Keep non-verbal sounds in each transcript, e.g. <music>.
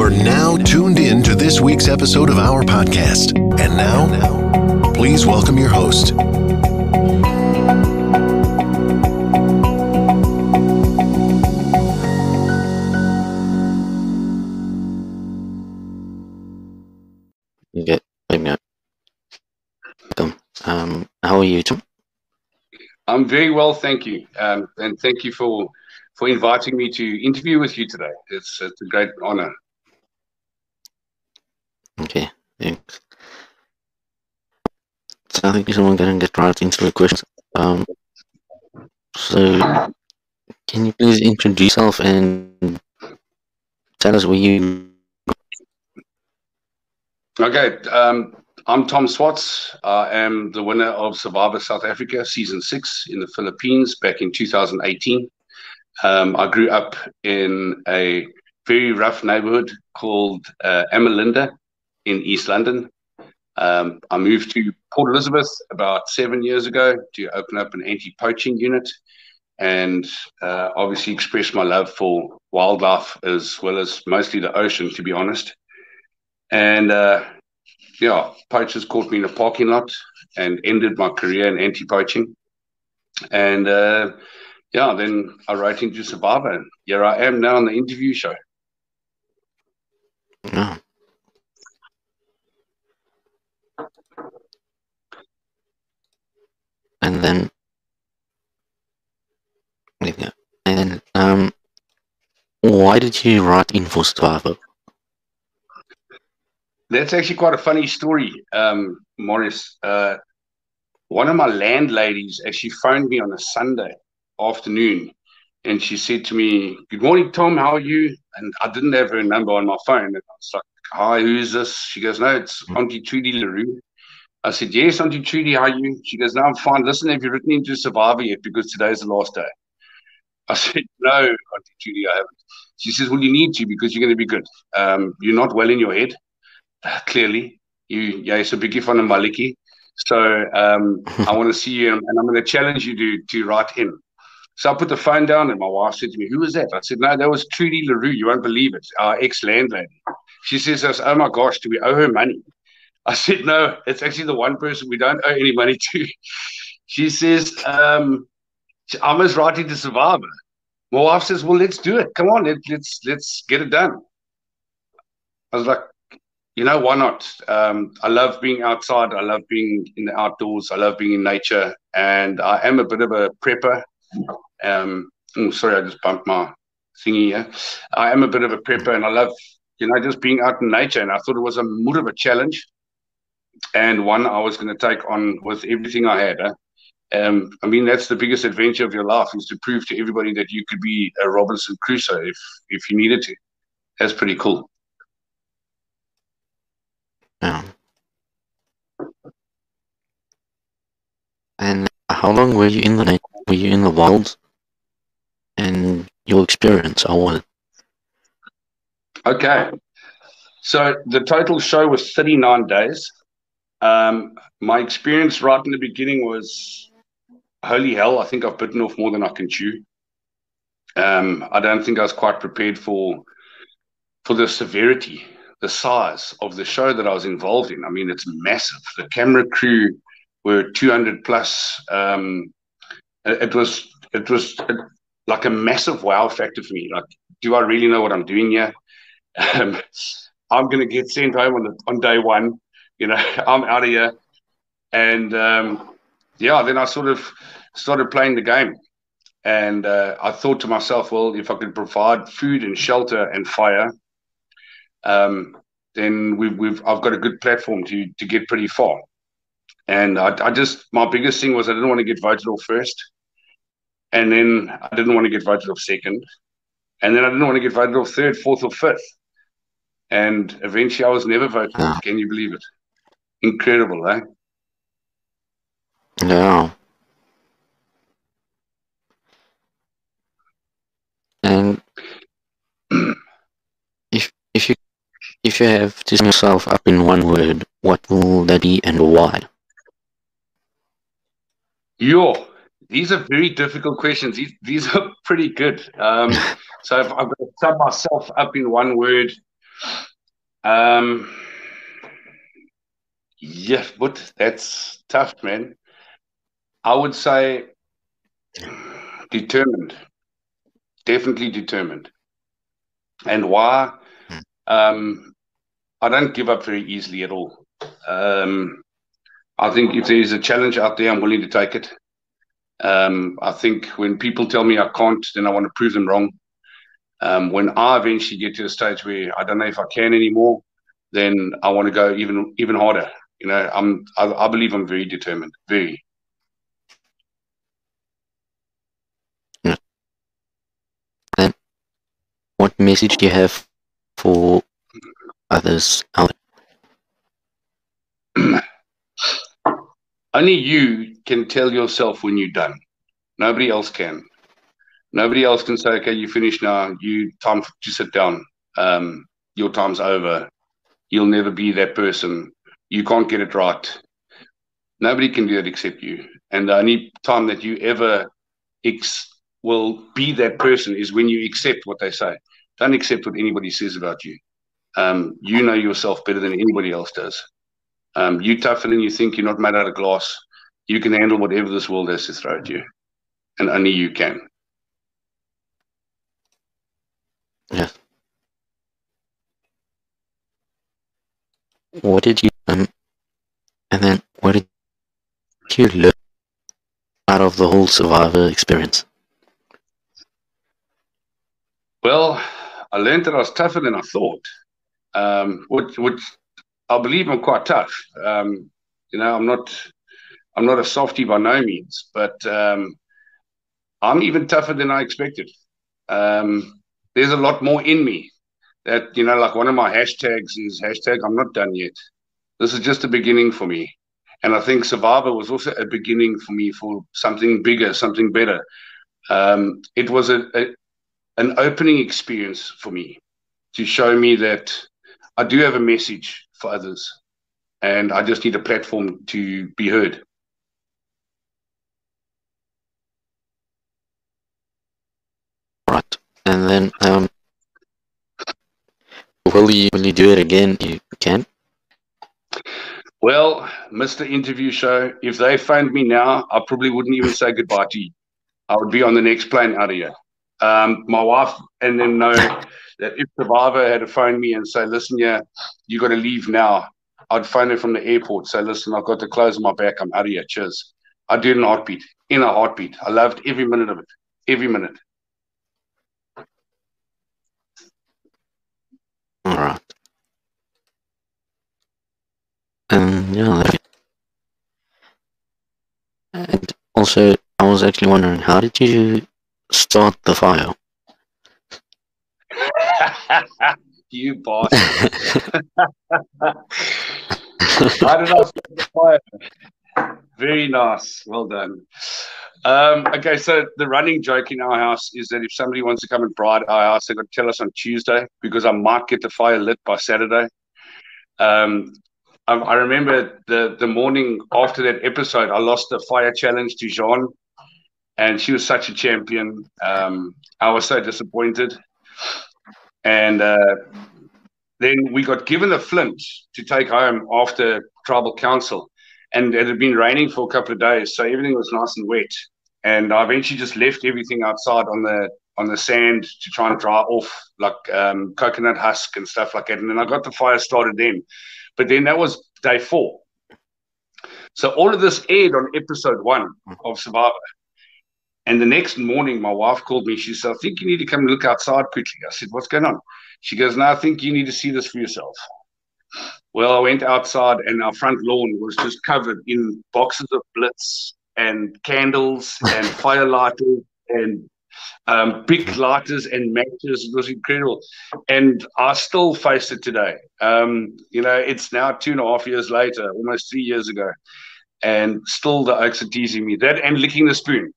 are now tuned in to this week's episode of our podcast. And now, please welcome your host. Okay, let me Welcome. Um, how are you, Tom? I'm very well, thank you, um, and thank you for for inviting me to interview with you today. It's it's a great honor. Okay, thanks. So I think someone going to get right into the questions. Um, so can you please introduce yourself and tell us where you? Okay, um, I'm Tom Swartz. I am the winner of Survivor South Africa season six in the Philippines back in 2018. Um, I grew up in a very rough neighborhood called uh, Amalinda in East London. Um, I moved to Port Elizabeth about seven years ago to open up an anti poaching unit and uh, obviously express my love for wildlife as well as mostly the ocean, to be honest. And uh, yeah, poachers caught me in a parking lot and ended my career in anti poaching. And uh, yeah, then I wrote into Survivor. And here I am now on the interview show. And then, yeah, and um, why did you write in for Survivor? That's actually quite a funny story, um, Morris. Uh, one of my landladies actually phoned me on a Sunday afternoon and she said to me, Good morning, Tom, how are you? And I didn't have her number on my phone. And I was like, Hi, who's this? She goes, No, it's Auntie Trudy LaRue. I said, Yes, Auntie Trudy, how are you? She goes, No, I'm fine. Listen, have you written into Survivor yet? Because today's the last day. I said, No, Auntie Trudy, I haven't. She says, Well, you need to because you're going to be good. Um, you're not well in your head, <laughs> clearly. You, yeah, so big fan of Maliki. So um, <laughs> I want to see you, and I'm going to challenge you to to write in. So I put the phone down, and my wife said to me, "Who was that?" I said, "No, that was Trudy LaRue. You won't believe it, our ex landlady." She says, "Oh my gosh, do we owe her money?" I said, "No, it's actually the one person we don't owe any money to." <laughs> She says, um, "I was writing to Survivor." My wife says, "Well, let's do it. Come on, let, let's let's get it done." I was like, you know, why not? Um, I love being outside. I love being in the outdoors. I love being in nature. And I am a bit of a prepper. Um, oh, sorry, I just bumped my thingy here. I am a bit of a prepper and I love, you know, just being out in nature. And I thought it was a more of a challenge and one I was going to take on with everything I had. Huh? Um, I mean, that's the biggest adventure of your life is to prove to everybody that you could be a Robinson Crusoe if, if you needed to. That's pretty cool. Yeah. And how long were you in the? Were you in the wild? And your experience, I want. Okay. So the total show was 39 days. Um, my experience right in the beginning was holy hell. I think I've bitten off more than I can chew. Um, I don't think I was quite prepared for for the severity the size of the show that I was involved in. I mean, it's massive. The camera crew were 200 plus. Um, it was it was like a massive wow factor for me. Like, do I really know what I'm doing here? <laughs> Um, I'm going to get sent home on the, on day one. You know, <laughs> I'm out of here, and um, yeah, then I sort of started playing the game. And uh, I thought to myself, well, if I could provide food and shelter and fire, um, then we've, we've I've got a good platform to to get pretty far. And I, I just my biggest thing was I didn't want to get voted off first, and then I didn't want to get voted off second, and then I didn't want to get voted off third, fourth, or fifth. And eventually, I was never voted off. Can you believe it? Incredible, eh? Yeah. And if if you if you have to sum yourself up in one word, what will that be and why? Yo, these are very difficult questions. These, these are <laughs> pretty good. Um, <laughs> so if I've got to sum myself up in one word, Um, yeah, but that's tough, man. I would say determined, definitely determined. And why? Um, I don't give up very easily at all. Um, I think if there's a challenge out there, I'm willing to take it. Um, I think when people tell me I can't, then I want to prove them wrong. Um, when I eventually get to a stage where I don't know if I can anymore, then I want to go even even harder. You know, I'm I, I believe I'm very determined, very. Then, what message do you have for others out <clears throat> Only you can tell yourself when you're done. Nobody else can. Nobody else can say, "Okay, you finished now. You time to sit down. Um, your time's over. You'll never be that person. You can't get it right." Nobody can do it except you. And the only time that you ever ex- will be that person is when you accept what they say. Don't accept what anybody says about you. Um, you know yourself better than anybody else does. Um, you tougher than you think. You're not made out of glass. You can handle whatever this world has to throw at you, and only you can. Yes. What did you um, and then what did you learn out of the whole survivor experience? Well, I learned that I was tougher than I thought, um, which, which I believe I'm quite tough. Um, you know, I'm not, I'm not a softie by no means, but um, I'm even tougher than I expected. Um, there's a lot more in me. That you know, like one of my hashtags is hashtag I'm not done yet. This is just a beginning for me, and I think Survivor was also a beginning for me for something bigger, something better. Um, it was a, a an opening experience for me to show me that I do have a message for others and I just need a platform to be heard. Right. And then um will you will you do it again? You can? Well, Mr. Interview Show, if they phoned me now, I probably wouldn't even say goodbye to you. I would be on the next plane out of here. Um, my wife and then know that if Survivor had to phone me and say, listen, yeah, you got to leave now, I'd phone her from the airport, say, listen, I've got the clothes on my back, I'm out of here, cheers. I did in a heartbeat, in a heartbeat. I loved every minute of it, every minute. All right. Um, yeah. And also, I was actually wondering, how did you start the fire? <laughs> you boss. I don't know. the fire. Very nice. Well done. Um, okay, so the running joke in our house is that if somebody wants to come and braai our house, they've got to tell us on Tuesday because I might get the fire lit by Saturday. Um, I, I remember the, the morning after that episode, I lost the fire challenge to Jean, and she was such a champion. Um, I was so disappointed. And uh, then we got given a flint to take home after tribal council. And it had been raining for a couple of days, so everything was nice and wet. And I eventually just left everything outside on the on the sand to try and dry off like um, coconut husk and stuff like that. And then I got the fire started then. But then that was day four. So all of this aired on episode one of Survivor. And the next morning, my wife called me. She said, I think you need to come look outside quickly. I said, What's going on? She goes, No, I think you need to see this for yourself. Well, I went outside, and our front lawn was just covered in boxes of blitz and candles and <laughs> fire lighters and um, big lighters and matches. It was incredible. And I still face it today. Um, you know, it's now two and a half years later, almost three years ago. And still the okes are teasing me. That and licking the spoon.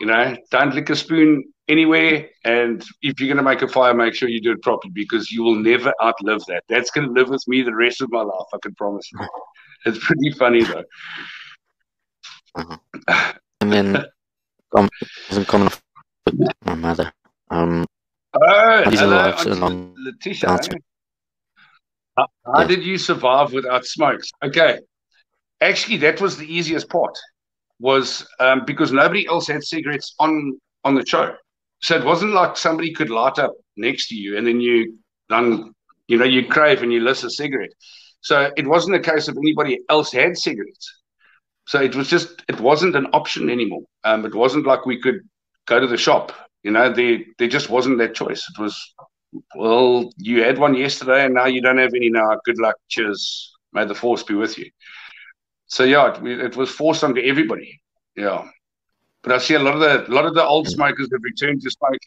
You know, don't lick a spoon anywhere. And if you're going to make a fire, make sure you do it properly because you will never outlive that. That's going to live with me the rest of my life. I can promise you. <laughs> It's pretty funny though. And then com- wasn't common my mother. Um, Oh, hello, along Letitia. Eh? How, how did you survive without smokes? Okay, actually, that was the easiest part. Was um, because nobody else had cigarettes on on the show, so it wasn't like somebody could light up next to you and then you then you know you crave and you list a cigarette. So it wasn't a case of anybody else had cigarettes. So it was just it wasn't an option anymore. Um, it wasn't like we could go to the shop. You know, there there just wasn't that choice. It was well, you had one yesterday and now you don't have any now. Good luck. Cheers. May the force be with you. So yeah, it, it was forced onto everybody. Yeah. But I see a lot of the a lot of the old smokers have returned to smoking.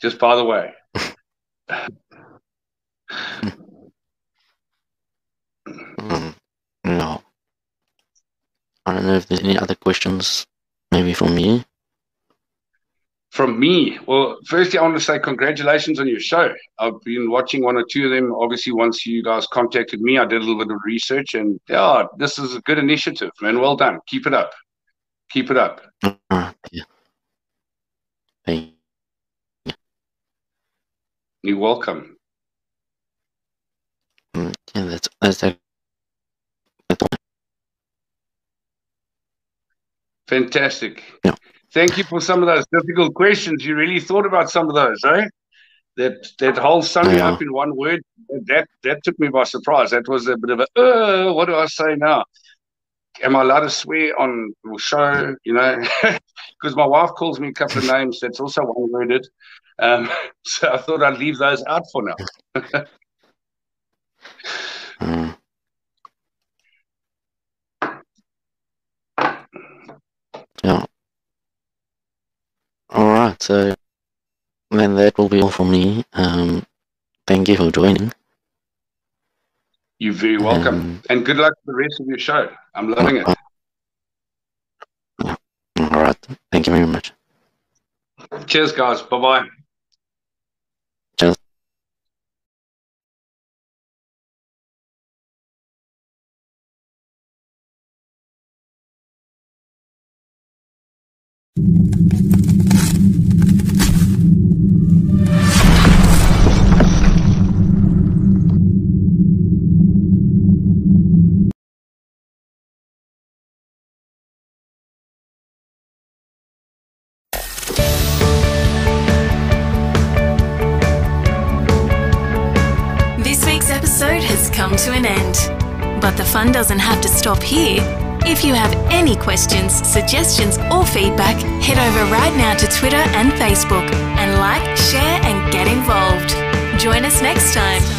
Just by the way. <laughs> Mm, no. I don't know if there's any other questions, maybe from me. From me, well, firstly, I want to say congratulations on your show. I've been watching one or two of them. Obviously, once you guys contacted me, I did a little bit of research, and yeah, this is a good initiative, man. Well done. Keep it up. Keep it up. Uh, yeah. Thank you. You're welcome. Yeah, that's that's that. Fantastic. Yeah. Thank you for some of those difficult questions. You really thought about some of those, eh? That that whole summing Yeah. up in one word that that took me by surprise. That was a bit of a uh, what do I say now? Am I allowed to swear on the show? You know, <laughs> because my wife calls me a couple of names that's also one worded. Um, <laughs> so I thought I'd leave those out for now. <laughs> Mm, yeah. All right. So then that will be all from me. Um, thank you for joining. You're very welcome, Um, and good luck with the rest of your show. I'm loving it. All right. Thank you very much. Cheers, guys. Bye bye. Come to an end. But the fun doesn't have to stop here. If you have any questions, suggestions, or feedback, head over right now to Twitter and Facebook and like, share, and get involved. Join us next time.